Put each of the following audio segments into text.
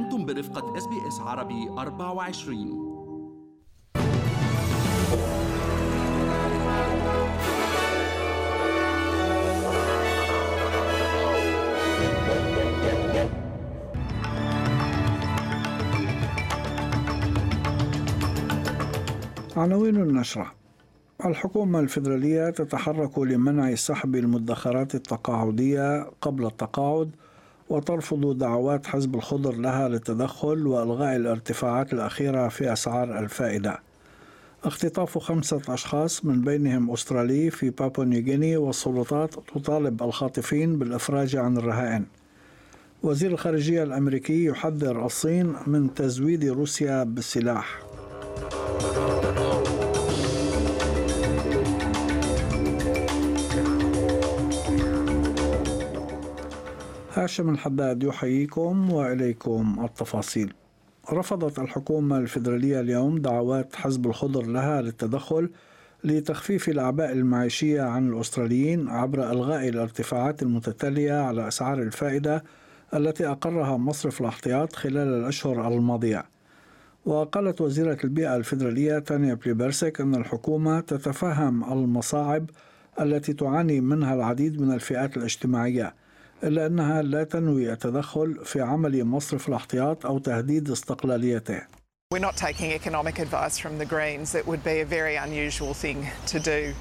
أنتم برفقة SBS عربي 24 عناوين النشرة. الحكومة الفيدرالية تتحرك لمنع سحب المدخرات التقاعدية قبل التقاعد وترفض دعوات حزب الخضر لها للتدخل وإلغاء الارتفاعات الأخيرة في أسعار الفائدة. اختطاف خمسة أشخاص من بينهم أسترالي في بابو نيغيني والسلطات تطالب الخاطفين بالإفراج عن الرهائن. وزير الخارجية الأمريكي يحذر الصين من تزويد روسيا بالسلاح. هاشم الحداد يحييكم وإليكم التفاصيل. رفضت الحكومة الفيدرالية اليوم دعوات حزب الخضر لها للتدخل لتخفيف الأعباء المعيشية عن الأستراليين عبر إلغاء الارتفاعات المتتالية على أسعار الفائدة التي أقرها مصرف الاحتياط خلال الأشهر الماضية. وقالت وزيرة البيئة الفيدرالية تانيا بليبرسك إن الحكومة تتفهم المصاعب التي تعاني منها العديد من الفئات الاجتماعية. إلا أنها لا تنوي التدخل في عمل مصرف الاحتياط أو تهديد استقلاليته We're not taking economic advice from the Greens. It would be a very unusual thing to do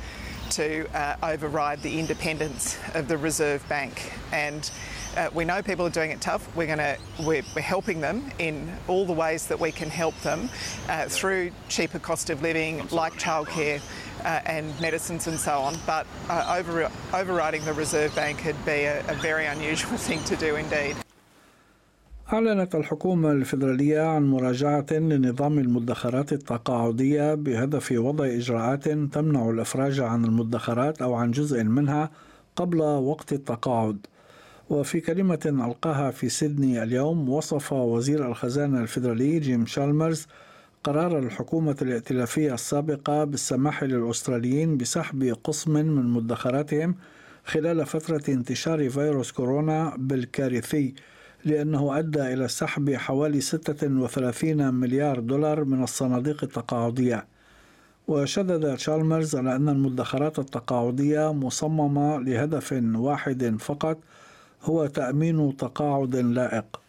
to uh, override the independence of the Reserve Bank. And uh, we know people are doing it tough. We're going to we're, we're helping them in all the ways that we can help them uh, through cheaper cost of living, like childcare, uh, and medicines and so on. But uh, over, overriding the Reserve Bank would be a, a very unusual thing to do indeed. أعلنت الحكومة الفيدرالية عن مراجعة لنظام المدخرات التقاعدية بهدف وضع إجراءات تمنع الإفراج عن المدخرات أو عن جزء منها قبل وقت التقاعد. وفي كلمة ألقاها في سيدني اليوم وصف وزير الخزانة الفيدرالي جيم شالمرز قرار الحكومة الائتلافية السابقة بالسماح للأستراليين بسحب قسم من مدخراتهم خلال فترة انتشار فيروس كورونا بالكارثي لأنه أدى إلى سحب حوالي 36 مليار دولار من الصناديق التقاعدية. وشدد تشالمرز على أن المدخرات التقاعدية مصممة لهدف واحد فقط هو تأمين تقاعد لائق.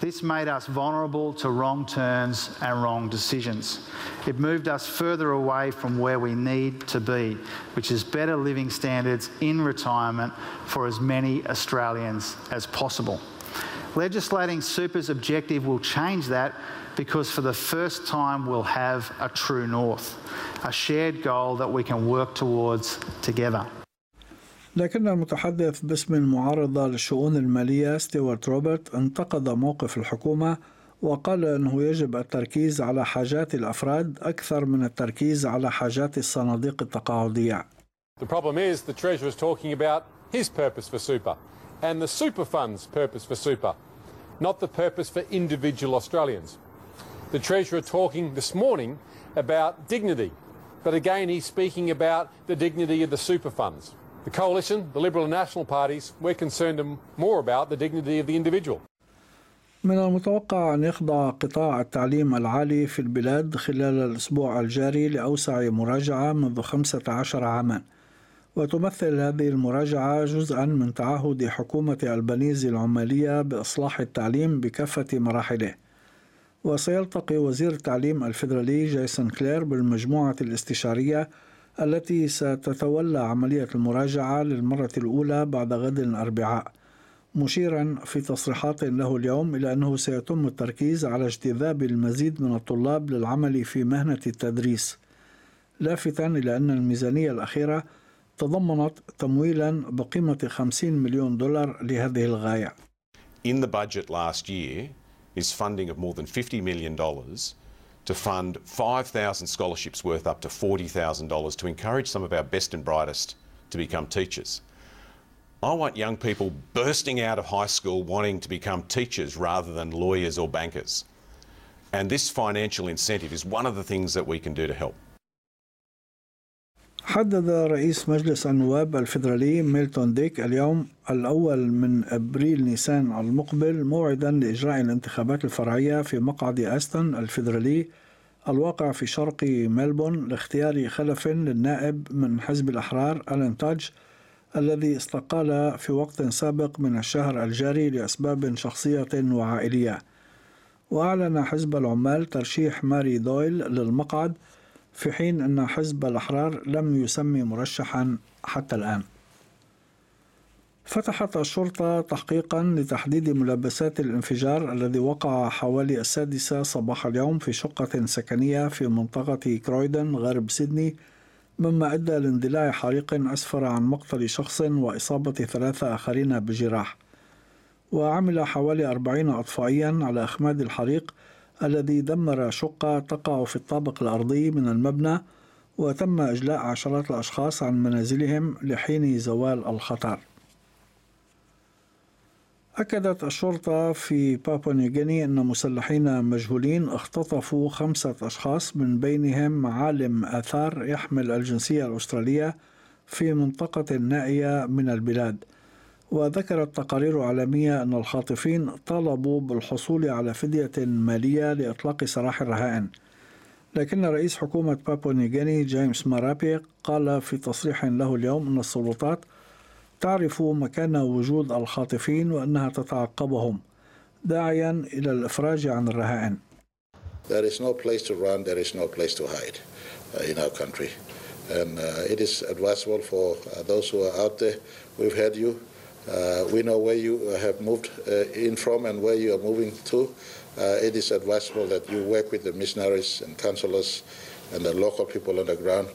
This made us vulnerable to wrong turns and wrong decisions. It moved us further away from where we need to be, which is better living standards in retirement for as many Australians as possible. Legislating super's objective will change that because for the first time we'll have a true north, a shared goal that we can work towards together. لكن المتحدث باسم المعارضة للشؤون المالية ستيوارت روبرت انتقد موقف الحكومة وقال أنه يجب التركيز على حاجات الأفراد أكثر من التركيز على حاجات الصناديق التقاعدية. The problem is the Treasurer is talking about his purpose for super and the super fund's purpose for super, not the purpose for individual Australians. The Treasurer talking this morning about dignity, but again he's speaking about the dignity of the super funds. The Coalition, the Liberal and National parties, we're concerned more about the dignity of the individual. من المتوقع أن يخضع قطاع التعليم العالي في البلاد خلال الأسبوع الجاري لأوسع مراجعة منذ 15 عاما وتمثل هذه المراجعة جزءا من تعهد حكومة البنيزي العمالية بإصلاح التعليم بكافة مراحله وسيلتقي وزير التعليم الفيدرالي جايسون كلير بالمجموعة الاستشارية التي ستتولى عملية المراجعة للمرة الأولى بعد غد الأربعاء مشيرا في تصريحات له اليوم إلى أنه سيتم التركيز على اجتذاب المزيد من الطلاب للعمل في مهنة التدريس لافتا إلى أن الميزانية الأخيرة تضمنت تمويلا بقيمة 50 مليون دولار لهذه الغاية. In the budget last year is funding of more than 50 million dollars to fund 5,000 scholarships worth up to $40,000 to encourage some of our best and brightest to become teachers. I want young people bursting out of high school wanting to become teachers rather than lawyers or bankers. And this financial incentive is one of the things that we can do to help. حدد رئيس مجلس النواب الفيدرالي ميلتون ديك اليوم الأول من أبريل نيسان المقبل موعدا لإجراء الانتخابات الفرعية في مقعد أستون الفيدرالي الواقع في شرق ملبون لاختيار خلف للنائب من حزب الأحرار ألين تاج الذي استقال في وقت سابق من الشهر الجاري لأسباب شخصية وعائلية. وأعلن حزب العمال ترشيح ماري دويل للمقعد في حين أن حزب الأحرار لم يسمي مرشحا حتى الآن. فتحت الشرطة تحقيقا لتحديد ملابسات الانفجار الذي وقع حوالي السادسة صباح اليوم في شقة سكنية في منطقة كرويدن غرب سيدني مما أدى لاندلاع حريق أسفر عن مقتل شخص وإصابة ثلاثة آخرين بجراح. وعمل حوالي أربعين أطفائيا على إخماد الحريق الذي دمر شقة تقع في الطابق الأرضي من المبنى وتم إجلاء عشرات الأشخاص عن منازلهم لحين زوال الخطر. أكدت الشرطة في بابا نيوغيني أن مسلحين مجهولين اختطفوا خمسة أشخاص من بينهم عالم آثار يحمل الجنسية الأسترالية في منطقة نائية من البلاد. وذكرت تقارير عالمية أن الخاطفين طالبوا بالحصول على فدية مالية لإطلاق سراح الرهائن لكن رئيس حكومة بابو نيغيني جيمس مارابي قال في تصريح له اليوم أن السلطات تعرف مكان وجود الخاطفين وأنها تتعقبهم داعيا إلى الإفراج عن الرهائن There is no place to run, there is no place to hide uh, in our country. And uh, it is advisable for uh, those who are out there. We've had you. Uh, we know where you have moved uh, in from and where you are moving to. Uh, it is advisable that you work with the missionaries and counselors and the local people on the ground.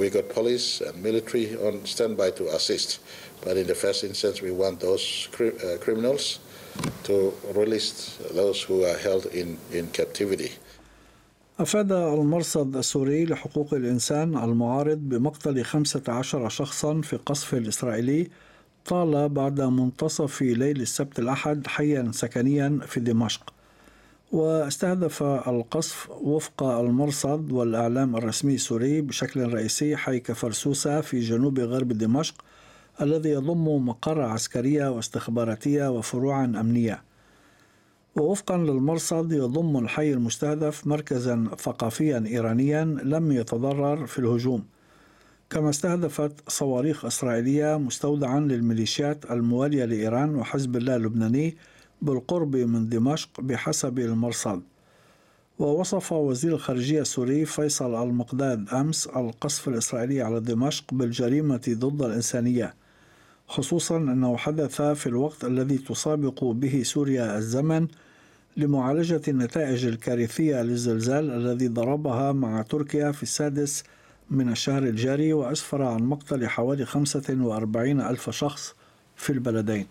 we got police and military on standby to assist. But in the first instance, we want those cri criminals to release those who are held in, in captivity. أفاد المرصد السوري لحقوق الإنسان المعارض بمقتل 15 شخصا في قصف الإسرائيلي طال بعد منتصف ليل السبت الأحد حيا سكنيا في دمشق واستهدف القصف وفق المرصد والإعلام الرسمي السوري بشكل رئيسي حي كفرسوسة في جنوب غرب دمشق الذي يضم مقر عسكرية واستخباراتية وفروعا أمنية. ووفقا للمرصد يضم الحي المستهدف مركزا ثقافيا إيرانيا لم يتضرر في الهجوم. كما استهدفت صواريخ إسرائيلية مستودعا للميليشيات الموالية لإيران وحزب الله اللبناني بالقرب من دمشق بحسب المرصد. ووصف وزير الخارجية السوري فيصل المقداد أمس القصف الإسرائيلي على دمشق بالجريمة ضد الإنسانية خصوصا أنه حدث في الوقت الذي تسابق به سوريا الزمن لمعالجة النتائج الكارثية للزلزال الذي ضربها مع تركيا في السادس من الشهر الجاري وأسفر عن مقتل حوالي 45 ألف شخص في البلدين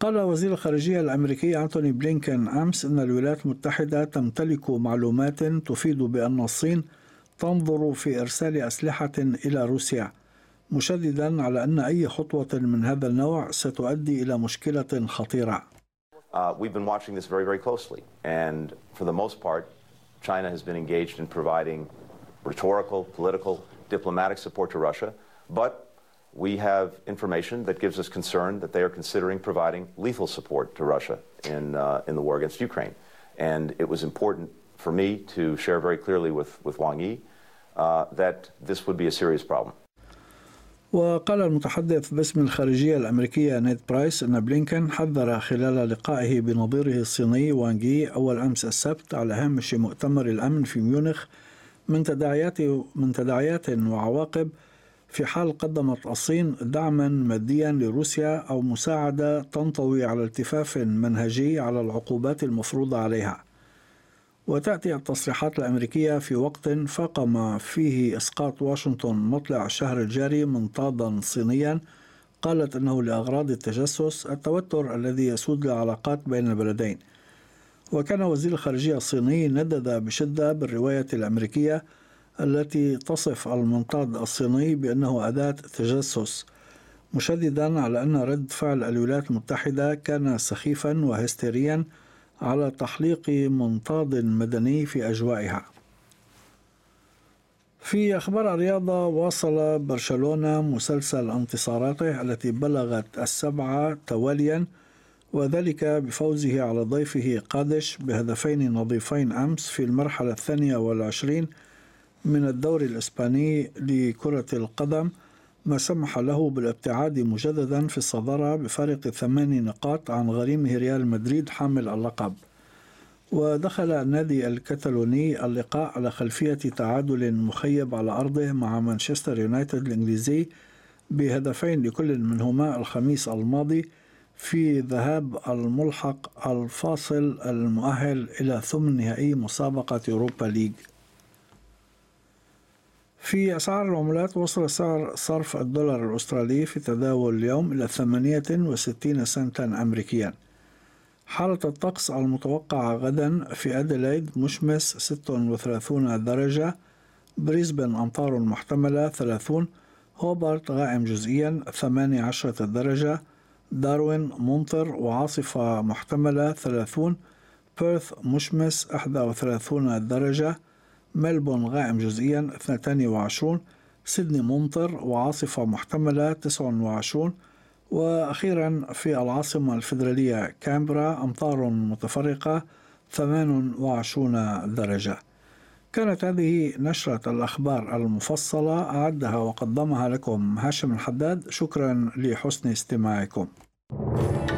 قال وزير الخارجية الأمريكي أنتوني بلينكن أمس أن الولايات المتحدة تمتلك معلومات تفيد بأن الصين تنظر في إرسال أسلحة إلى روسيا مشددا على أن أي خطوة من هذا النوع ستؤدي إلى مشكلة خطيرة. Uh, we've been watching this very, very closely, and for the most part, China has been engaged in providing rhetorical, political, diplomatic support to Russia, but we have information that gives us concern that they are considering providing lethal support to Russia in, uh, in the war against Ukraine. And it was important for me to share very clearly with, with Wang Yi uh, that this would be a serious problem. وقال المتحدث باسم الخارجية الأمريكية نيد برايس أن بلينكن حذر خلال لقائه بنظيره الصيني وانجي أول أمس السبت على هامش مؤتمر الأمن في ميونخ من تداعيات من تداعيات وعواقب في حال قدمت الصين دعما ماديا لروسيا أو مساعدة تنطوي على التفاف منهجي على العقوبات المفروضة عليها. وتأتي التصريحات الأمريكية في وقت فاقم فيه إسقاط واشنطن مطلع الشهر الجاري منطادا صينيا. قالت أنه لأغراض التجسس التوتر الذي يسود العلاقات بين البلدين. وكان وزير الخارجية الصيني ندد بشدة بالرواية الأمريكية التي تصف المنطاد الصيني بأنه أداة تجسس مشددا على أن رد فعل الولايات المتحدة كان سخيفا وهستيريا. على تحليق منطاد مدني في أجوائها. في أخبار الرياضة واصل برشلونة مسلسل انتصاراته التي بلغت السبعة تواليا وذلك بفوزه على ضيفه قادش بهدفين نظيفين أمس في المرحلة الثانية والعشرين من الدوري الإسباني لكرة القدم. ما سمح له بالابتعاد مجددا في الصدارة بفارق ثمان نقاط عن غريمه ريال مدريد حامل اللقب. ودخل النادي الكتالوني اللقاء على خلفية تعادل مخيب على أرضه مع مانشستر يونايتد الإنجليزي بهدفين لكل منهما الخميس الماضي في ذهاب الملحق الفاصل المؤهل إلى ثمن نهائي مسابقة أوروبا ليج. في أسعار العملات وصل سعر صرف الدولار الأسترالي في تداول اليوم إلى 68 سنتا أمريكيا. حالة الطقس المتوقعة غدا في أديلايد مشمس 36 درجة بريسبن أمطار محتملة 30 هوبارت غائم جزئيا 18 درجة داروين ممطر وعاصفة محتملة 30 بيرث مشمس 31 درجة ملبون غائم جزئيا 22 سيدني ممطر وعاصفة محتملة 29 وأخيرا في العاصمة الفيدرالية كامبرا أمطار متفرقة 28 درجة. كانت هذه نشرة الأخبار المفصلة أعدها وقدمها لكم هاشم الحداد. شكرا لحسن استماعكم. هل